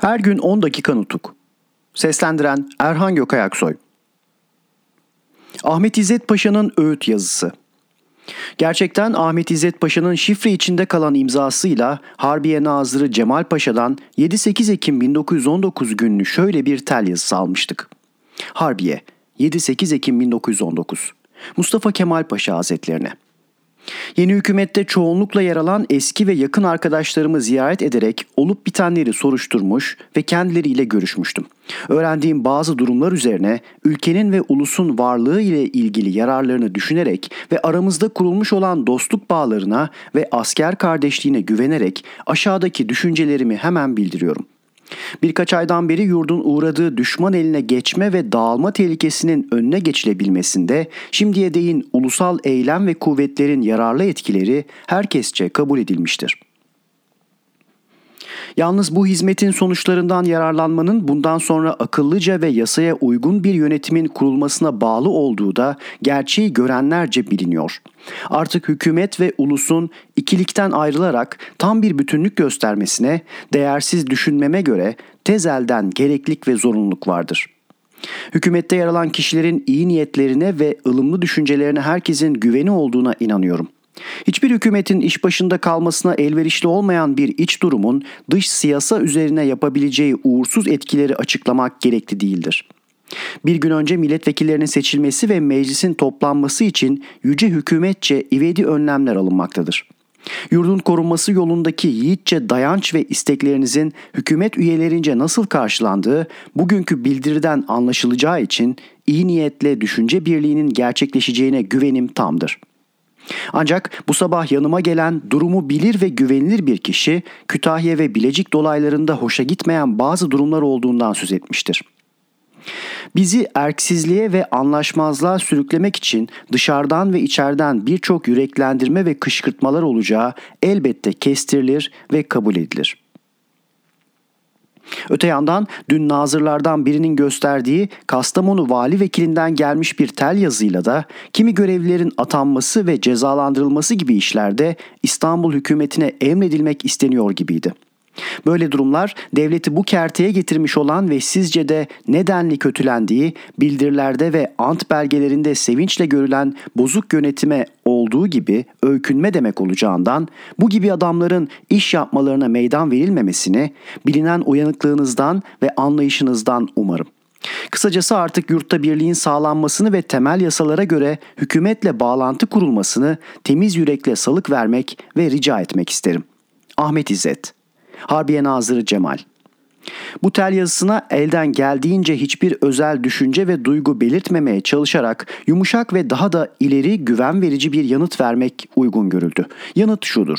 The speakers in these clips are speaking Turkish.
Her gün 10 dakika nutuk. Seslendiren Erhan Gökayaksoy. Ahmet İzzet Paşa'nın öğüt yazısı. Gerçekten Ahmet İzzet Paşa'nın şifre içinde kalan imzasıyla Harbiye Nazırı Cemal Paşa'dan 7-8 Ekim 1919 günlü şöyle bir tel yazısı almıştık. Harbiye 7-8 Ekim 1919 Mustafa Kemal Paşa Hazretlerine Yeni hükümette çoğunlukla yer alan eski ve yakın arkadaşlarımı ziyaret ederek olup bitenleri soruşturmuş ve kendileriyle görüşmüştüm. Öğrendiğim bazı durumlar üzerine ülkenin ve ulusun varlığı ile ilgili yararlarını düşünerek ve aramızda kurulmuş olan dostluk bağlarına ve asker kardeşliğine güvenerek aşağıdaki düşüncelerimi hemen bildiriyorum. Birkaç aydan beri yurdun uğradığı düşman eline geçme ve dağılma tehlikesinin önüne geçilebilmesinde şimdiye değin ulusal eylem ve kuvvetlerin yararlı etkileri herkesçe kabul edilmiştir. Yalnız bu hizmetin sonuçlarından yararlanmanın bundan sonra akıllıca ve yasaya uygun bir yönetimin kurulmasına bağlı olduğu da gerçeği görenlerce biliniyor. Artık hükümet ve ulusun ikilikten ayrılarak tam bir bütünlük göstermesine değersiz düşünmeme göre tezelden gereklik ve zorunluluk vardır.'' Hükümette yer alan kişilerin iyi niyetlerine ve ılımlı düşüncelerine herkesin güveni olduğuna inanıyorum. Hiçbir hükümetin iş başında kalmasına elverişli olmayan bir iç durumun dış siyasa üzerine yapabileceği uğursuz etkileri açıklamak gerekli değildir. Bir gün önce milletvekillerinin seçilmesi ve meclisin toplanması için yüce hükümetçe ivedi önlemler alınmaktadır. Yurdun korunması yolundaki yiğitçe dayanç ve isteklerinizin hükümet üyelerince nasıl karşılandığı bugünkü bildiriden anlaşılacağı için iyi niyetle düşünce birliğinin gerçekleşeceğine güvenim tamdır.'' Ancak bu sabah yanıma gelen durumu bilir ve güvenilir bir kişi Kütahya ve Bilecik dolaylarında hoşa gitmeyen bazı durumlar olduğundan söz etmiştir. Bizi erksizliğe ve anlaşmazlığa sürüklemek için dışarıdan ve içeriden birçok yüreklendirme ve kışkırtmalar olacağı elbette kestirilir ve kabul edilir.'' Öte yandan dün nazırlardan birinin gösterdiği Kastamonu vali vekilinden gelmiş bir tel yazıyla da kimi görevlilerin atanması ve cezalandırılması gibi işlerde İstanbul hükümetine emredilmek isteniyor gibiydi. Böyle durumlar devleti bu kerteye getirmiş olan ve sizce de nedenli kötülendiği bildirilerde ve ant belgelerinde sevinçle görülen bozuk yönetime olduğu gibi öykünme demek olacağından bu gibi adamların iş yapmalarına meydan verilmemesini bilinen uyanıklığınızdan ve anlayışınızdan umarım. Kısacası artık yurtta birliğin sağlanmasını ve temel yasalara göre hükümetle bağlantı kurulmasını temiz yürekle salık vermek ve rica etmek isterim. Ahmet İzzet Harbiye Nazırı Cemal. Bu tel yazısına elden geldiğince hiçbir özel düşünce ve duygu belirtmemeye çalışarak yumuşak ve daha da ileri güven verici bir yanıt vermek uygun görüldü. Yanıt şudur.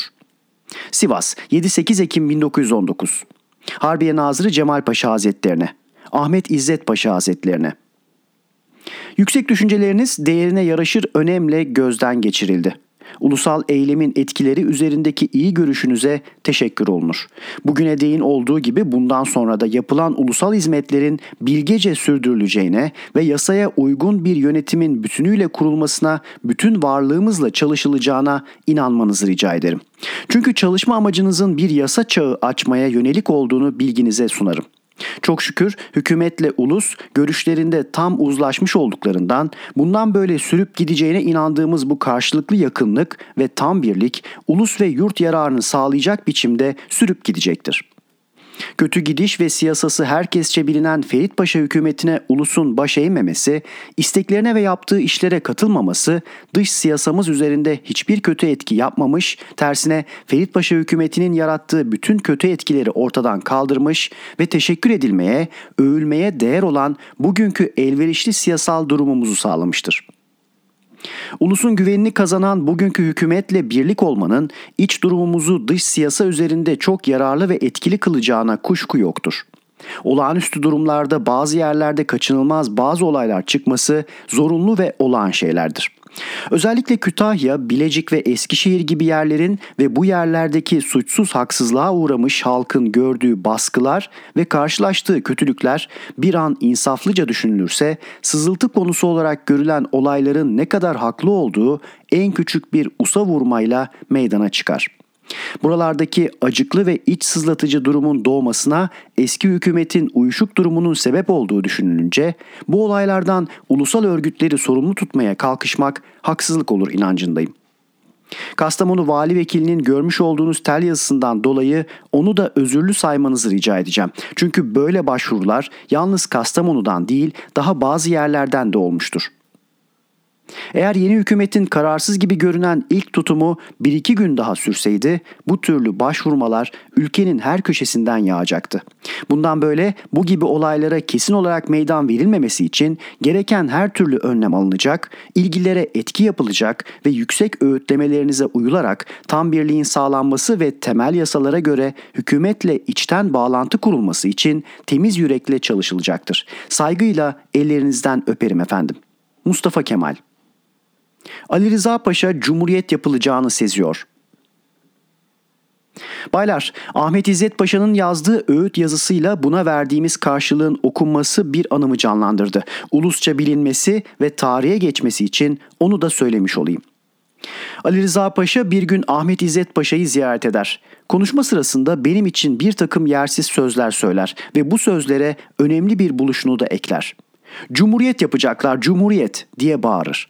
Sivas 7-8 Ekim 1919 Harbiye Nazırı Cemal Paşa Hazretlerine Ahmet İzzet Paşa Hazretlerine Yüksek düşünceleriniz değerine yaraşır önemle gözden geçirildi ulusal eylemin etkileri üzerindeki iyi görüşünüze teşekkür olunur. Bugüne değin olduğu gibi bundan sonra da yapılan ulusal hizmetlerin bilgece sürdürüleceğine ve yasaya uygun bir yönetimin bütünüyle kurulmasına bütün varlığımızla çalışılacağına inanmanızı rica ederim. Çünkü çalışma amacınızın bir yasa çağı açmaya yönelik olduğunu bilginize sunarım. Çok şükür hükümetle ulus görüşlerinde tam uzlaşmış olduklarından bundan böyle sürüp gideceğine inandığımız bu karşılıklı yakınlık ve tam birlik ulus ve yurt yararını sağlayacak biçimde sürüp gidecektir. Kötü gidiş ve siyasası herkesçe bilinen Ferit Paşa hükümetine ulusun baş eğmemesi, isteklerine ve yaptığı işlere katılmaması dış siyasamız üzerinde hiçbir kötü etki yapmamış, tersine Ferit Paşa hükümetinin yarattığı bütün kötü etkileri ortadan kaldırmış ve teşekkür edilmeye, övülmeye değer olan bugünkü elverişli siyasal durumumuzu sağlamıştır.'' Ulusun güvenini kazanan bugünkü hükümetle birlik olmanın iç durumumuzu dış siyasa üzerinde çok yararlı ve etkili kılacağına kuşku yoktur. Olağanüstü durumlarda bazı yerlerde kaçınılmaz bazı olaylar çıkması zorunlu ve olağan şeylerdir. Özellikle Kütahya, Bilecik ve Eskişehir gibi yerlerin ve bu yerlerdeki suçsuz haksızlığa uğramış halkın gördüğü baskılar ve karşılaştığı kötülükler bir an insaflıca düşünülürse sızıltı konusu olarak görülen olayların ne kadar haklı olduğu en küçük bir usa vurmayla meydana çıkar.'' Buralardaki acıklı ve iç sızlatıcı durumun doğmasına eski hükümetin uyuşuk durumunun sebep olduğu düşünülünce bu olaylardan ulusal örgütleri sorumlu tutmaya kalkışmak haksızlık olur inancındayım. Kastamonu Vali Vekilinin görmüş olduğunuz tel yazısından dolayı onu da özürlü saymanızı rica edeceğim. Çünkü böyle başvurular yalnız Kastamonu'dan değil daha bazı yerlerden de olmuştur. Eğer yeni hükümetin kararsız gibi görünen ilk tutumu bir iki gün daha sürseydi bu türlü başvurmalar ülkenin her köşesinden yağacaktı. Bundan böyle bu gibi olaylara kesin olarak meydan verilmemesi için gereken her türlü önlem alınacak, ilgilere etki yapılacak ve yüksek öğütlemelerinize uyularak tam birliğin sağlanması ve temel yasalara göre hükümetle içten bağlantı kurulması için temiz yürekle çalışılacaktır. Saygıyla ellerinizden öperim efendim. Mustafa Kemal Ali Rıza Paşa Cumhuriyet yapılacağını seziyor. Baylar, Ahmet İzzet Paşa'nın yazdığı öğüt yazısıyla buna verdiğimiz karşılığın okunması bir anımı canlandırdı. Ulusça bilinmesi ve tarihe geçmesi için onu da söylemiş olayım. Ali Rıza Paşa bir gün Ahmet İzzet Paşa'yı ziyaret eder. Konuşma sırasında benim için bir takım yersiz sözler söyler ve bu sözlere önemli bir buluşunu da ekler. Cumhuriyet yapacaklar, cumhuriyet diye bağırır.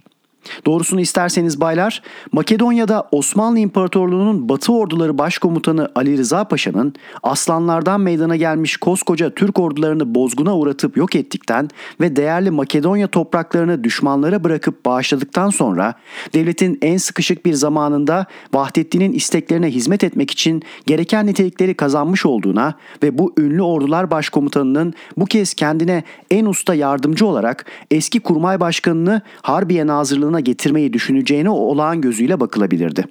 Doğrusunu isterseniz baylar, Makedonya'da Osmanlı İmparatorluğu'nun Batı Orduları Başkomutanı Ali Rıza Paşa'nın aslanlardan meydana gelmiş koskoca Türk ordularını bozguna uğratıp yok ettikten ve değerli Makedonya topraklarını düşmanlara bırakıp bağışladıktan sonra devletin en sıkışık bir zamanında Vahdettin'in isteklerine hizmet etmek için gereken nitelikleri kazanmış olduğuna ve bu ünlü ordular başkomutanının bu kez kendine en usta yardımcı olarak eski kurmay başkanını Harbiye Nazırlığı'na aklına getirmeyi düşüneceğine olağan gözüyle bakılabilirdi.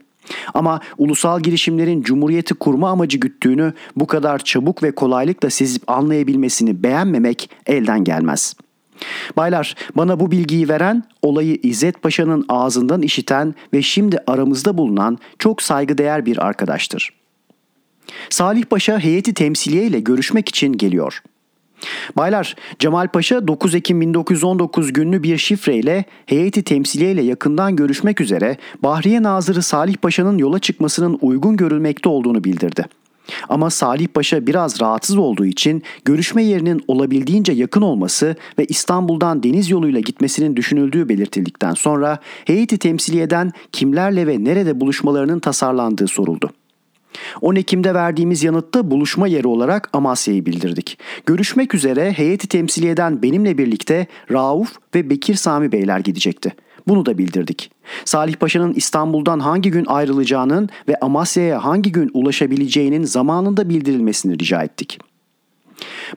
Ama ulusal girişimlerin cumhuriyeti kurma amacı güttüğünü bu kadar çabuk ve kolaylıkla sezip anlayabilmesini beğenmemek elden gelmez. Baylar bana bu bilgiyi veren olayı İzzet Paşa'nın ağzından işiten ve şimdi aramızda bulunan çok saygıdeğer bir arkadaştır. Salih Paşa heyeti temsiliye ile görüşmek için geliyor. Baylar, Cemal Paşa 9 Ekim 1919 günlü bir şifreyle heyeti temsiliye ile yakından görüşmek üzere Bahriye Nazırı Salih Paşa'nın yola çıkmasının uygun görülmekte olduğunu bildirdi. Ama Salih Paşa biraz rahatsız olduğu için görüşme yerinin olabildiğince yakın olması ve İstanbul'dan deniz yoluyla gitmesinin düşünüldüğü belirtildikten sonra heyeti temsiliyeden kimlerle ve nerede buluşmalarının tasarlandığı soruldu. 10 Ekim'de verdiğimiz yanıtta buluşma yeri olarak Amasya'yı bildirdik. Görüşmek üzere heyeti temsiliyeden benimle birlikte Rauf ve Bekir Sami Beyler gidecekti. Bunu da bildirdik. Salih Paşa'nın İstanbul'dan hangi gün ayrılacağının ve Amasya'ya hangi gün ulaşabileceğinin zamanında bildirilmesini rica ettik.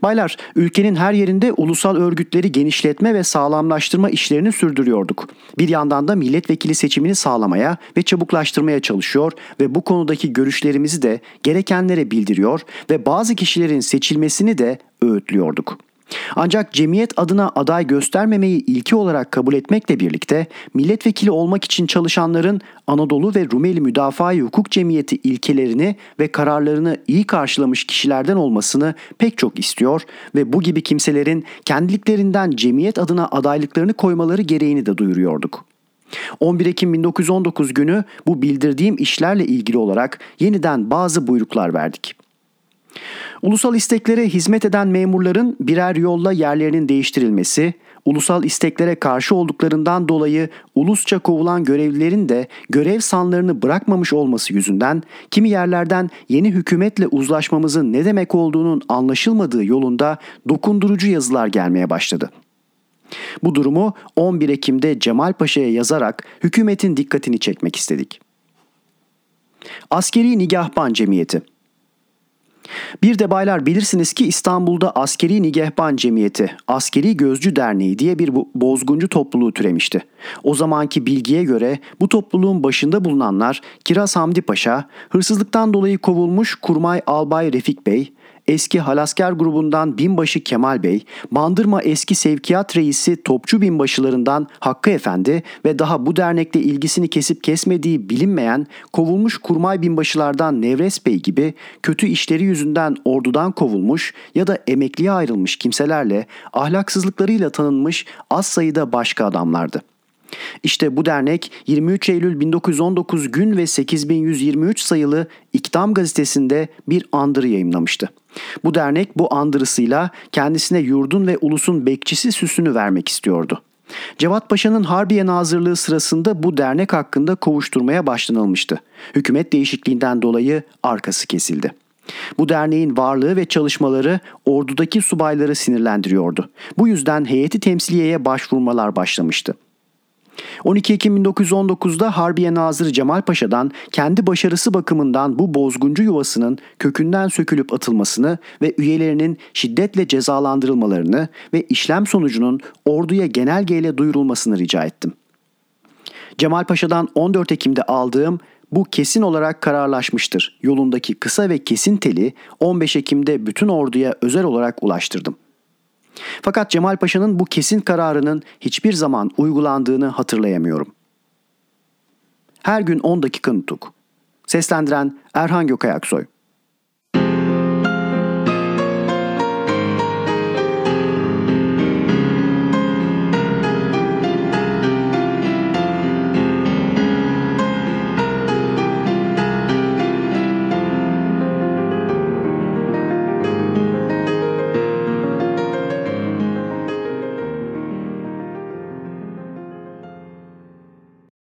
Baylar, ülkenin her yerinde ulusal örgütleri genişletme ve sağlamlaştırma işlerini sürdürüyorduk. Bir yandan da milletvekili seçimini sağlamaya ve çabuklaştırmaya çalışıyor ve bu konudaki görüşlerimizi de gerekenlere bildiriyor ve bazı kişilerin seçilmesini de öğütlüyorduk.'' Ancak cemiyet adına aday göstermemeyi ilki olarak kabul etmekle birlikte milletvekili olmak için çalışanların Anadolu ve Rumeli Müdafaa Hukuk Cemiyeti ilkelerini ve kararlarını iyi karşılamış kişilerden olmasını pek çok istiyor ve bu gibi kimselerin kendiliklerinden cemiyet adına adaylıklarını koymaları gereğini de duyuruyorduk. 11 Ekim 1919 günü bu bildirdiğim işlerle ilgili olarak yeniden bazı buyruklar verdik. Ulusal isteklere hizmet eden memurların birer yolla yerlerinin değiştirilmesi, ulusal isteklere karşı olduklarından dolayı ulusça kovulan görevlilerin de görev sanlarını bırakmamış olması yüzünden kimi yerlerden yeni hükümetle uzlaşmamızın ne demek olduğunun anlaşılmadığı yolunda dokundurucu yazılar gelmeye başladı. Bu durumu 11 Ekim'de Cemal Paşa'ya yazarak hükümetin dikkatini çekmek istedik. Askeri Nigahban Cemiyeti bir de baylar bilirsiniz ki İstanbul'da Askeri Nigehban Cemiyeti, Askeri Gözcü Derneği diye bir bozguncu topluluğu türemişti. O zamanki bilgiye göre bu topluluğun başında bulunanlar Kiraz Hamdi Paşa, hırsızlıktan dolayı kovulmuş Kurmay Albay Refik Bey, eski Halasker grubundan binbaşı Kemal Bey, Bandırma eski sevkiyat reisi topçu binbaşılarından Hakkı Efendi ve daha bu dernekle ilgisini kesip kesmediği bilinmeyen kovulmuş kurmay binbaşılardan Nevres Bey gibi kötü işleri yüzünden ordudan kovulmuş ya da emekliye ayrılmış kimselerle ahlaksızlıklarıyla tanınmış az sayıda başka adamlardı. İşte bu dernek 23 Eylül 1919 gün ve 8123 sayılı İktam gazetesinde bir andırı yayımlamıştı. Bu dernek bu andırısıyla kendisine yurdun ve ulusun bekçisi süsünü vermek istiyordu. Cevat Paşa'nın Harbiye Nazırlığı sırasında bu dernek hakkında kovuşturmaya başlanılmıştı. Hükümet değişikliğinden dolayı arkası kesildi. Bu derneğin varlığı ve çalışmaları ordudaki subayları sinirlendiriyordu. Bu yüzden heyeti temsiliyeye başvurmalar başlamıştı. 12 Ekim 1919'da Harbiye Nazırı Cemal Paşa'dan kendi başarısı bakımından bu bozguncu yuvasının kökünden sökülüp atılmasını ve üyelerinin şiddetle cezalandırılmalarını ve işlem sonucunun orduya genelgeyle duyurulmasını rica ettim. Cemal Paşa'dan 14 Ekim'de aldığım bu kesin olarak kararlaşmıştır. Yolundaki kısa ve kesin teli 15 Ekim'de bütün orduya özel olarak ulaştırdım. Fakat Cemal Paşa'nın bu kesin kararının hiçbir zaman uygulandığını hatırlayamıyorum. Her gün 10 dakika nutuk. Seslendiren Erhan Gökayaksoy